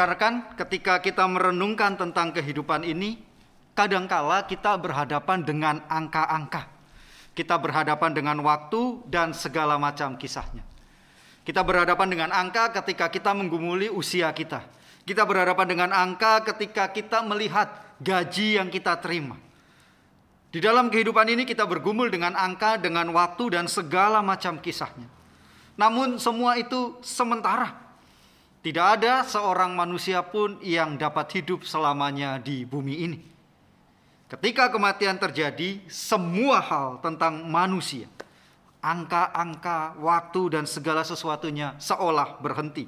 Rekan-rekan, ketika kita merenungkan tentang kehidupan ini, kadangkala kita berhadapan dengan angka-angka. Kita berhadapan dengan waktu dan segala macam kisahnya. Kita berhadapan dengan angka ketika kita menggumuli usia kita. Kita berhadapan dengan angka ketika kita melihat gaji yang kita terima. Di dalam kehidupan ini kita bergumul dengan angka, dengan waktu dan segala macam kisahnya. Namun semua itu sementara tidak ada seorang manusia pun yang dapat hidup selamanya di bumi ini. Ketika kematian terjadi, semua hal tentang manusia, angka-angka, waktu, dan segala sesuatunya seolah berhenti.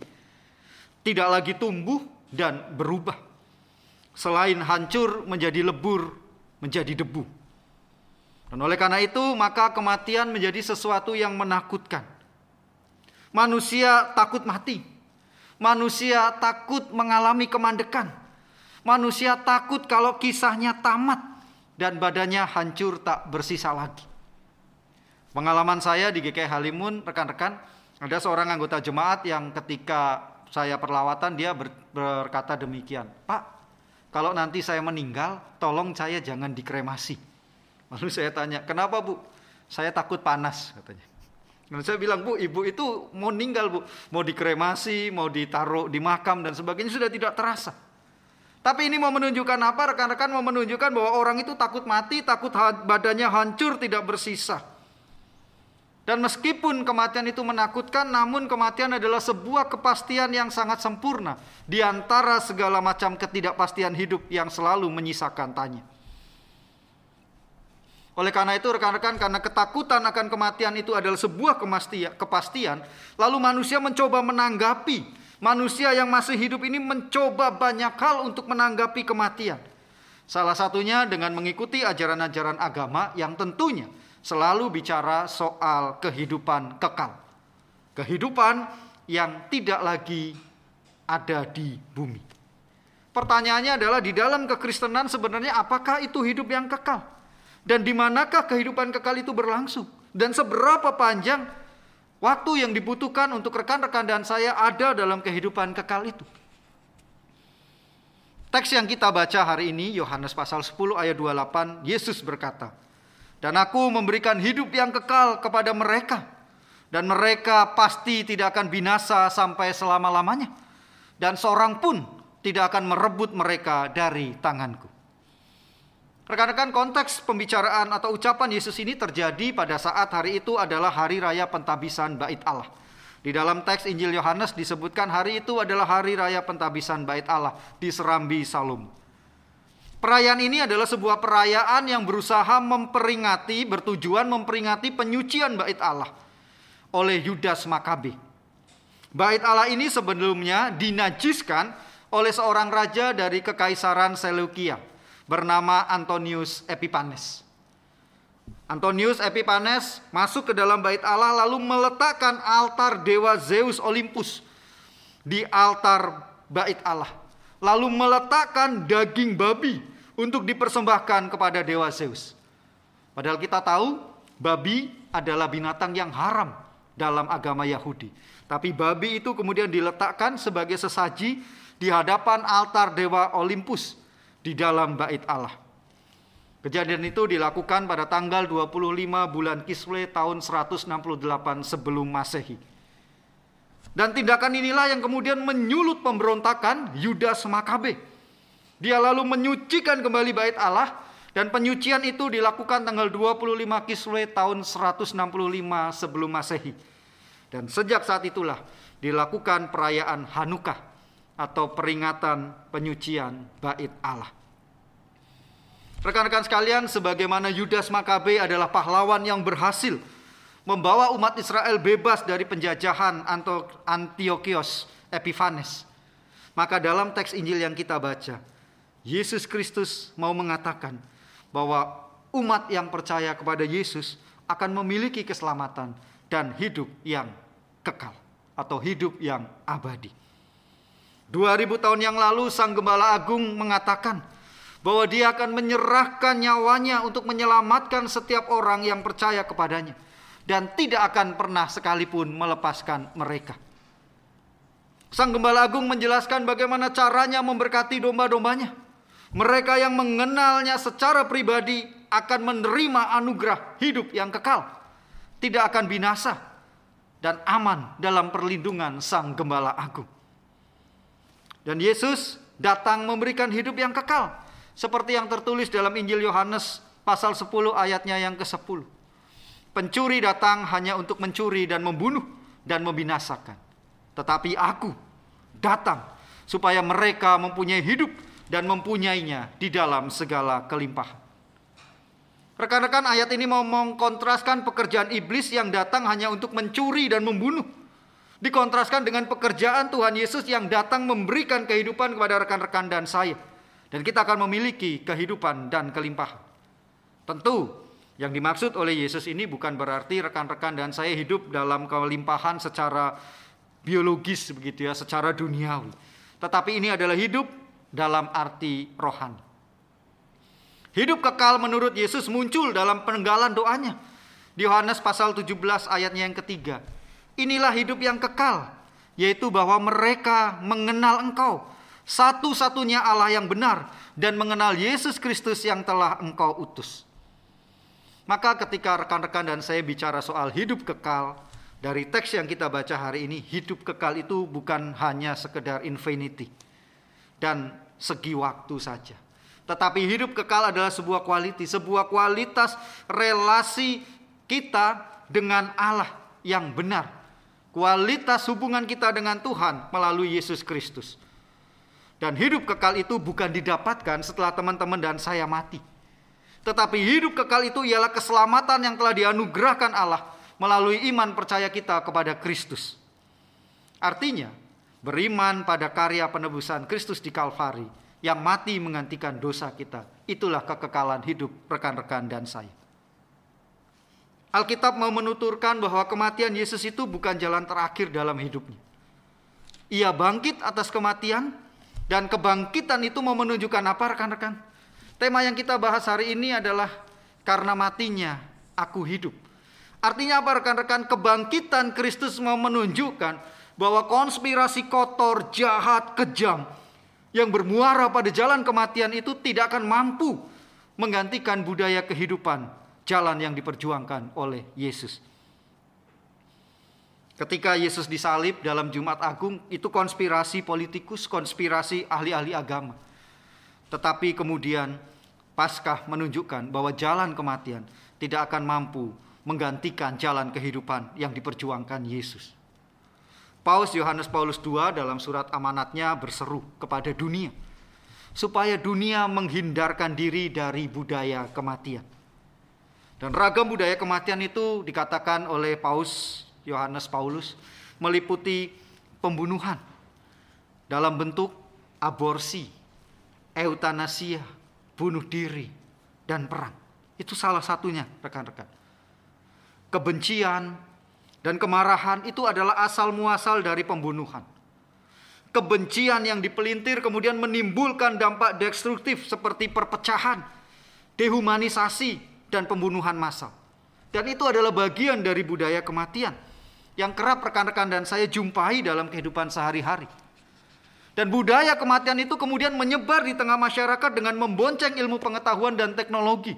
Tidak lagi tumbuh dan berubah. Selain hancur menjadi lebur, menjadi debu. Dan oleh karena itu, maka kematian menjadi sesuatu yang menakutkan. Manusia takut mati Manusia takut mengalami kemandekan. Manusia takut kalau kisahnya tamat dan badannya hancur tak bersisa lagi. Pengalaman saya di GKI Halimun, rekan-rekan, ada seorang anggota jemaat yang ketika saya perlawatan dia berkata demikian, Pak, kalau nanti saya meninggal, tolong saya jangan dikremasi. Lalu saya tanya, kenapa bu? Saya takut panas katanya. Dan saya bilang, Bu, ibu itu mau meninggal, Bu. Mau dikremasi, mau ditaruh di makam dan sebagainya sudah tidak terasa. Tapi ini mau menunjukkan apa? Rekan-rekan mau menunjukkan bahwa orang itu takut mati, takut badannya hancur, tidak bersisa. Dan meskipun kematian itu menakutkan, namun kematian adalah sebuah kepastian yang sangat sempurna di antara segala macam ketidakpastian hidup yang selalu menyisakan tanya. Oleh karena itu rekan-rekan karena ketakutan akan kematian itu adalah sebuah kepastian, lalu manusia mencoba menanggapi. Manusia yang masih hidup ini mencoba banyak hal untuk menanggapi kematian. Salah satunya dengan mengikuti ajaran-ajaran agama yang tentunya selalu bicara soal kehidupan kekal. Kehidupan yang tidak lagi ada di bumi. Pertanyaannya adalah di dalam kekristenan sebenarnya apakah itu hidup yang kekal? Dan di manakah kehidupan kekal itu berlangsung? Dan seberapa panjang waktu yang dibutuhkan untuk rekan-rekan dan saya ada dalam kehidupan kekal itu? Teks yang kita baca hari ini, Yohanes pasal 10 ayat 28, Yesus berkata, Dan aku memberikan hidup yang kekal kepada mereka, dan mereka pasti tidak akan binasa sampai selama-lamanya, dan seorang pun tidak akan merebut mereka dari tanganku. Rekan-rekan konteks pembicaraan atau ucapan Yesus ini terjadi pada saat hari itu adalah hari raya pentabisan bait Allah. Di dalam teks Injil Yohanes disebutkan hari itu adalah hari raya pentabisan bait Allah di Serambi Salum. Perayaan ini adalah sebuah perayaan yang berusaha memperingati, bertujuan memperingati penyucian bait Allah oleh Yudas Makabe. Bait Allah ini sebelumnya dinajiskan oleh seorang raja dari kekaisaran Seleukia bernama Antonius Epipanes. Antonius Epipanes masuk ke dalam bait Allah lalu meletakkan altar dewa Zeus Olympus di altar bait Allah. Lalu meletakkan daging babi untuk dipersembahkan kepada dewa Zeus. Padahal kita tahu babi adalah binatang yang haram dalam agama Yahudi. Tapi babi itu kemudian diletakkan sebagai sesaji di hadapan altar dewa Olympus di dalam bait Allah. Kejadian itu dilakukan pada tanggal 25 bulan Kislev tahun 168 sebelum Masehi. Dan tindakan inilah yang kemudian menyulut pemberontakan Yudas Makabe. Dia lalu menyucikan kembali bait Allah dan penyucian itu dilakukan tanggal 25 Kislev tahun 165 sebelum Masehi. Dan sejak saat itulah dilakukan perayaan Hanukah atau peringatan penyucian bait Allah. Rekan-rekan sekalian, sebagaimana Yudas Makabe adalah pahlawan yang berhasil membawa umat Israel bebas dari penjajahan Antiochios Epiphanes. Maka dalam teks Injil yang kita baca, Yesus Kristus mau mengatakan bahwa umat yang percaya kepada Yesus akan memiliki keselamatan dan hidup yang kekal atau hidup yang abadi. 2000 tahun yang lalu Sang Gembala Agung mengatakan bahwa dia akan menyerahkan nyawanya untuk menyelamatkan setiap orang yang percaya kepadanya dan tidak akan pernah sekalipun melepaskan mereka. Sang Gembala Agung menjelaskan bagaimana caranya memberkati domba-dombanya. Mereka yang mengenalnya secara pribadi akan menerima anugerah hidup yang kekal. Tidak akan binasa dan aman dalam perlindungan Sang Gembala Agung. Dan Yesus datang memberikan hidup yang kekal. Seperti yang tertulis dalam Injil Yohanes pasal 10 ayatnya yang ke-10. Pencuri datang hanya untuk mencuri dan membunuh dan membinasakan. Tetapi aku datang supaya mereka mempunyai hidup dan mempunyainya di dalam segala kelimpahan. Rekan-rekan ayat ini mau mengkontraskan pekerjaan iblis yang datang hanya untuk mencuri dan membunuh. Dikontraskan dengan pekerjaan Tuhan Yesus yang datang memberikan kehidupan kepada rekan-rekan dan saya. Dan kita akan memiliki kehidupan dan kelimpahan. Tentu yang dimaksud oleh Yesus ini bukan berarti rekan-rekan dan saya hidup dalam kelimpahan secara biologis begitu ya, secara duniawi. Tetapi ini adalah hidup dalam arti rohani. Hidup kekal menurut Yesus muncul dalam penenggalan doanya. Di Yohanes pasal 17 ayatnya yang ketiga. Inilah hidup yang kekal, yaitu bahwa mereka mengenal engkau, satu-satunya Allah yang benar, dan mengenal Yesus Kristus yang telah engkau utus. Maka ketika rekan-rekan dan saya bicara soal hidup kekal, dari teks yang kita baca hari ini, hidup kekal itu bukan hanya sekedar infinity dan segi waktu saja. Tetapi hidup kekal adalah sebuah kualitas, sebuah kualitas relasi kita dengan Allah yang benar. Kualitas hubungan kita dengan Tuhan melalui Yesus Kristus. Dan hidup kekal itu bukan didapatkan setelah teman-teman dan saya mati. Tetapi hidup kekal itu ialah keselamatan yang telah dianugerahkan Allah melalui iman percaya kita kepada Kristus. Artinya, beriman pada karya penebusan Kristus di Kalvari yang mati menggantikan dosa kita. Itulah kekekalan hidup rekan-rekan dan saya. Alkitab mau menuturkan bahwa kematian Yesus itu bukan jalan terakhir dalam hidupnya. Ia bangkit atas kematian dan kebangkitan itu mau menunjukkan apa rekan-rekan? Tema yang kita bahas hari ini adalah karena matinya aku hidup. Artinya apa rekan-rekan? Kebangkitan Kristus mau menunjukkan bahwa konspirasi kotor, jahat, kejam yang bermuara pada jalan kematian itu tidak akan mampu menggantikan budaya kehidupan jalan yang diperjuangkan oleh Yesus. Ketika Yesus disalib dalam Jumat Agung, itu konspirasi politikus, konspirasi ahli-ahli agama. Tetapi kemudian Paskah menunjukkan bahwa jalan kematian tidak akan mampu menggantikan jalan kehidupan yang diperjuangkan Yesus. Paus Yohanes Paulus II dalam surat amanatnya berseru kepada dunia supaya dunia menghindarkan diri dari budaya kematian. Dan ragam budaya kematian itu dikatakan oleh Paus Yohanes Paulus meliputi pembunuhan dalam bentuk aborsi, eutanasia, bunuh diri, dan perang. Itu salah satunya, rekan-rekan kebencian, dan kemarahan itu adalah asal muasal dari pembunuhan. Kebencian yang dipelintir kemudian menimbulkan dampak destruktif seperti perpecahan, dehumanisasi, dan pembunuhan massal. Dan itu adalah bagian dari budaya kematian yang kerap rekan-rekan dan saya jumpai dalam kehidupan sehari-hari. Dan budaya kematian itu kemudian menyebar di tengah masyarakat dengan membonceng ilmu pengetahuan dan teknologi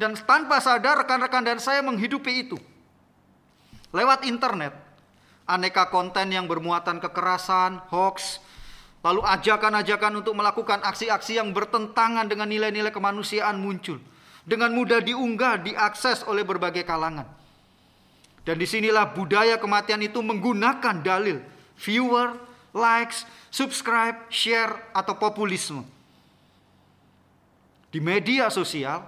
dan tanpa sadar rekan-rekan dan saya menghidupi itu. Lewat internet, aneka konten yang bermuatan kekerasan, hoax, lalu ajakan-ajakan untuk melakukan aksi-aksi yang bertentangan dengan nilai-nilai kemanusiaan muncul. Dengan mudah diunggah, diakses oleh berbagai kalangan. Dan di sinilah budaya kematian itu menggunakan dalil viewer, likes, subscribe, share, atau populisme. Di media sosial,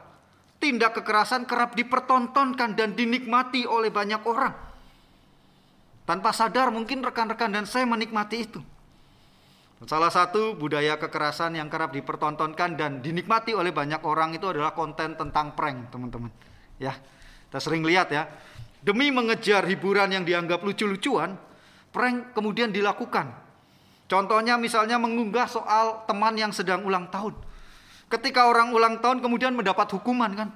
tindak kekerasan kerap dipertontonkan dan dinikmati oleh banyak orang. Tanpa sadar mungkin rekan-rekan dan saya menikmati itu. Salah satu budaya kekerasan yang kerap dipertontonkan dan dinikmati oleh banyak orang itu adalah konten tentang prank, teman-teman. Ya, kita sering lihat ya. Demi mengejar hiburan yang dianggap lucu-lucuan, prank kemudian dilakukan. Contohnya misalnya mengunggah soal teman yang sedang ulang tahun Ketika orang ulang tahun kemudian mendapat hukuman kan.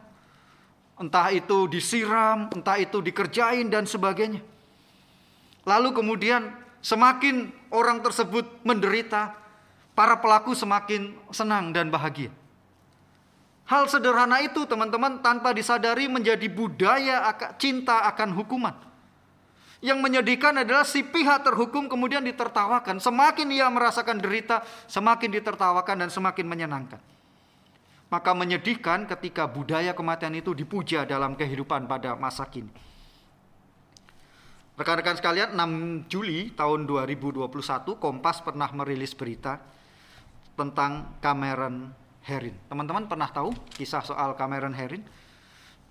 Entah itu disiram, entah itu dikerjain dan sebagainya. Lalu kemudian semakin orang tersebut menderita, para pelaku semakin senang dan bahagia. Hal sederhana itu teman-teman tanpa disadari menjadi budaya cinta akan hukuman. Yang menyedihkan adalah si pihak terhukum kemudian ditertawakan. Semakin ia merasakan derita, semakin ditertawakan dan semakin menyenangkan. Maka menyedihkan ketika budaya kematian itu dipuja dalam kehidupan pada masa kini. Rekan-rekan sekalian, 6 Juli tahun 2021 Kompas pernah merilis berita tentang Cameron Herin. Teman-teman pernah tahu kisah soal Cameron Herin?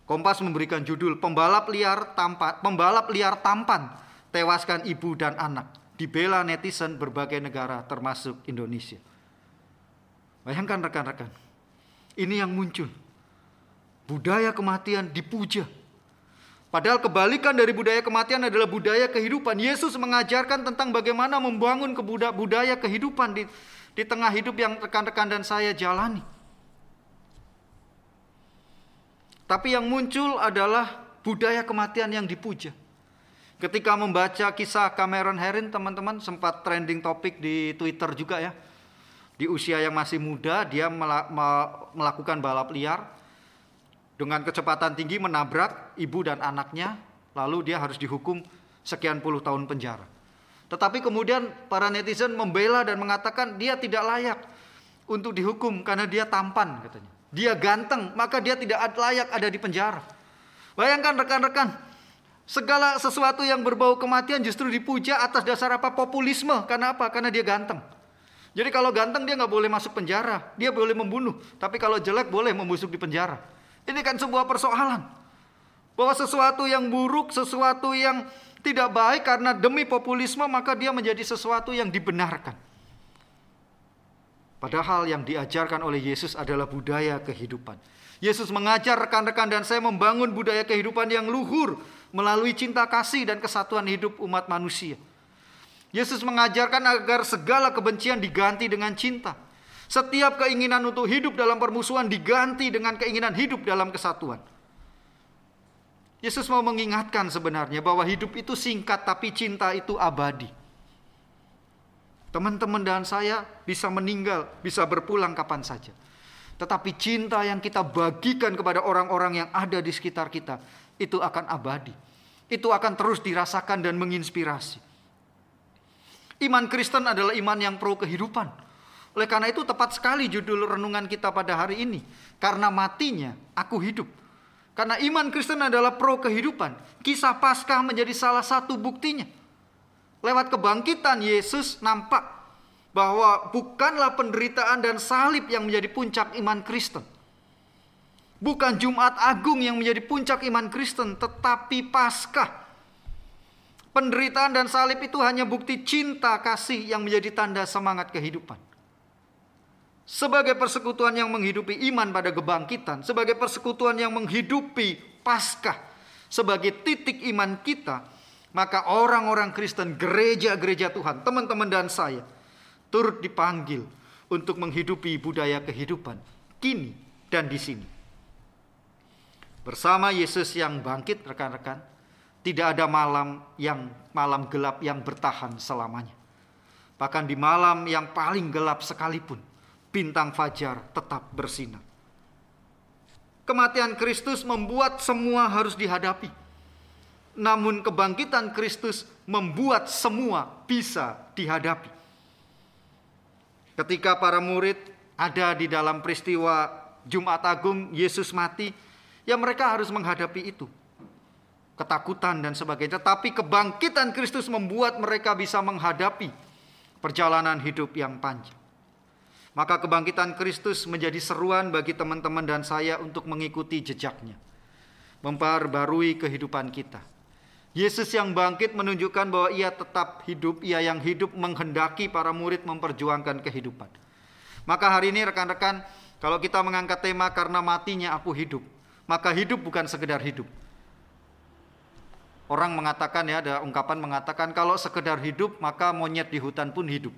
Kompas memberikan judul Pembalap liar tampan, pembalap liar tampan tewaskan ibu dan anak. Dibela netizen berbagai negara termasuk Indonesia. Bayangkan rekan-rekan, ini yang muncul. Budaya kematian dipuja. Padahal kebalikan dari budaya kematian adalah budaya kehidupan. Yesus mengajarkan tentang bagaimana membangun budaya kehidupan di, di tengah hidup yang rekan-rekan dan saya jalani. Tapi yang muncul adalah budaya kematian yang dipuja. Ketika membaca kisah Cameron Herring, teman-teman sempat trending topik di Twitter juga ya di usia yang masih muda dia melakukan balap liar dengan kecepatan tinggi menabrak ibu dan anaknya lalu dia harus dihukum sekian puluh tahun penjara. Tetapi kemudian para netizen membela dan mengatakan dia tidak layak untuk dihukum karena dia tampan katanya. Dia ganteng, maka dia tidak layak ada di penjara. Bayangkan rekan-rekan, segala sesuatu yang berbau kematian justru dipuja atas dasar apa? Populisme. Karena apa? Karena dia ganteng. Jadi kalau ganteng dia nggak boleh masuk penjara, dia boleh membunuh. Tapi kalau jelek boleh membusuk di penjara. Ini kan sebuah persoalan. Bahwa sesuatu yang buruk, sesuatu yang tidak baik karena demi populisme maka dia menjadi sesuatu yang dibenarkan. Padahal yang diajarkan oleh Yesus adalah budaya kehidupan. Yesus mengajar rekan-rekan dan saya membangun budaya kehidupan yang luhur melalui cinta kasih dan kesatuan hidup umat manusia. Yesus mengajarkan agar segala kebencian diganti dengan cinta. Setiap keinginan untuk hidup dalam permusuhan diganti dengan keinginan hidup dalam kesatuan. Yesus mau mengingatkan sebenarnya bahwa hidup itu singkat tapi cinta itu abadi. Teman-teman dan saya bisa meninggal, bisa berpulang kapan saja. Tetapi cinta yang kita bagikan kepada orang-orang yang ada di sekitar kita itu akan abadi. Itu akan terus dirasakan dan menginspirasi. Iman Kristen adalah iman yang pro kehidupan. Oleh karena itu tepat sekali judul renungan kita pada hari ini. Karena matinya aku hidup. Karena iman Kristen adalah pro kehidupan. Kisah Paskah menjadi salah satu buktinya. Lewat kebangkitan Yesus nampak bahwa bukanlah penderitaan dan salib yang menjadi puncak iman Kristen. Bukan Jumat Agung yang menjadi puncak iman Kristen, tetapi Paskah Penderitaan dan salib itu hanya bukti cinta kasih yang menjadi tanda semangat kehidupan. Sebagai persekutuan yang menghidupi iman pada kebangkitan, sebagai persekutuan yang menghidupi Paskah, sebagai titik iman kita, maka orang-orang Kristen, gereja-gereja Tuhan, teman-teman dan saya, turut dipanggil untuk menghidupi budaya kehidupan kini dan di sini. Bersama Yesus yang bangkit, rekan-rekan, tidak ada malam yang malam gelap yang bertahan selamanya. Bahkan di malam yang paling gelap sekalipun, bintang fajar tetap bersinar. Kematian Kristus membuat semua harus dihadapi. Namun kebangkitan Kristus membuat semua bisa dihadapi. Ketika para murid ada di dalam peristiwa Jumat Agung, Yesus mati, ya mereka harus menghadapi itu ketakutan dan sebagainya. Tetapi kebangkitan Kristus membuat mereka bisa menghadapi perjalanan hidup yang panjang. Maka kebangkitan Kristus menjadi seruan bagi teman-teman dan saya untuk mengikuti jejaknya. Memperbarui kehidupan kita. Yesus yang bangkit menunjukkan bahwa ia tetap hidup, ia yang hidup menghendaki para murid memperjuangkan kehidupan. Maka hari ini rekan-rekan, kalau kita mengangkat tema karena matinya aku hidup, maka hidup bukan sekedar hidup, Orang mengatakan ya, ada ungkapan mengatakan kalau sekedar hidup maka monyet di hutan pun hidup.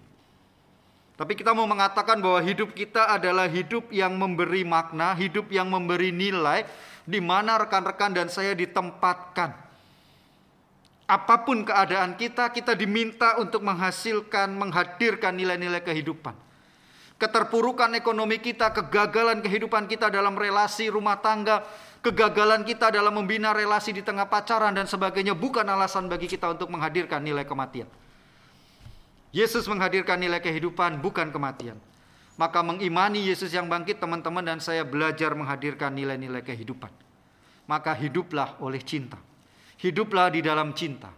Tapi kita mau mengatakan bahwa hidup kita adalah hidup yang memberi makna, hidup yang memberi nilai, di mana rekan-rekan dan saya ditempatkan. apa pun keadaan kita, kita diminta untuk menghasilkan, menghadirkan nilai-nilai kehidupan. Keterpurukan ekonomi kita, kegagalan kehidupan kita dalam relasi rumah tangga, kegagalan kita dalam membina relasi di tengah pacaran dan sebagainya bukan alasan bagi kita untuk menghadirkan nilai kematian. Yesus menghadirkan nilai kehidupan bukan kematian. Maka mengimani Yesus yang bangkit teman-teman dan saya belajar menghadirkan nilai-nilai kehidupan. Maka hiduplah oleh cinta. Hiduplah di dalam cinta.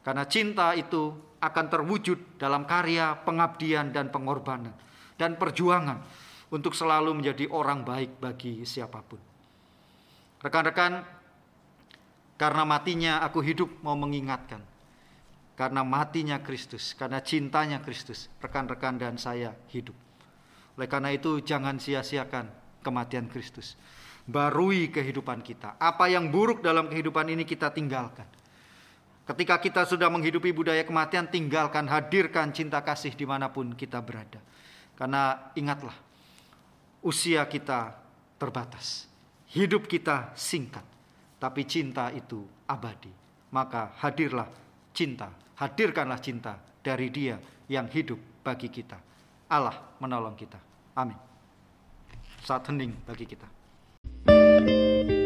Karena cinta itu akan terwujud dalam karya, pengabdian, dan pengorbanan. Dan perjuangan untuk selalu menjadi orang baik bagi siapa pun. Rekan-rekan, karena matinya aku hidup mau mengingatkan. Karena matinya Kristus, karena cintanya Kristus, rekan-rekan dan saya hidup. Oleh karena itu jangan sia-siakan kematian Kristus barui kehidupan kita. Apa yang buruk dalam kehidupan ini kita tinggalkan. Ketika kita sudah menghidupi budaya kematian, tinggalkan, hadirkan cinta kasih di mana pun kita berada. Karena ingatlah, usia kita terbatas. Hidup kita singkat, tapi cinta itu abadi. Maka hadirlah cinta, hadirkanlah cinta dari dia yang hidup bagi kita. Allah menolong kita. Amin. Saat hening bagi kita. Música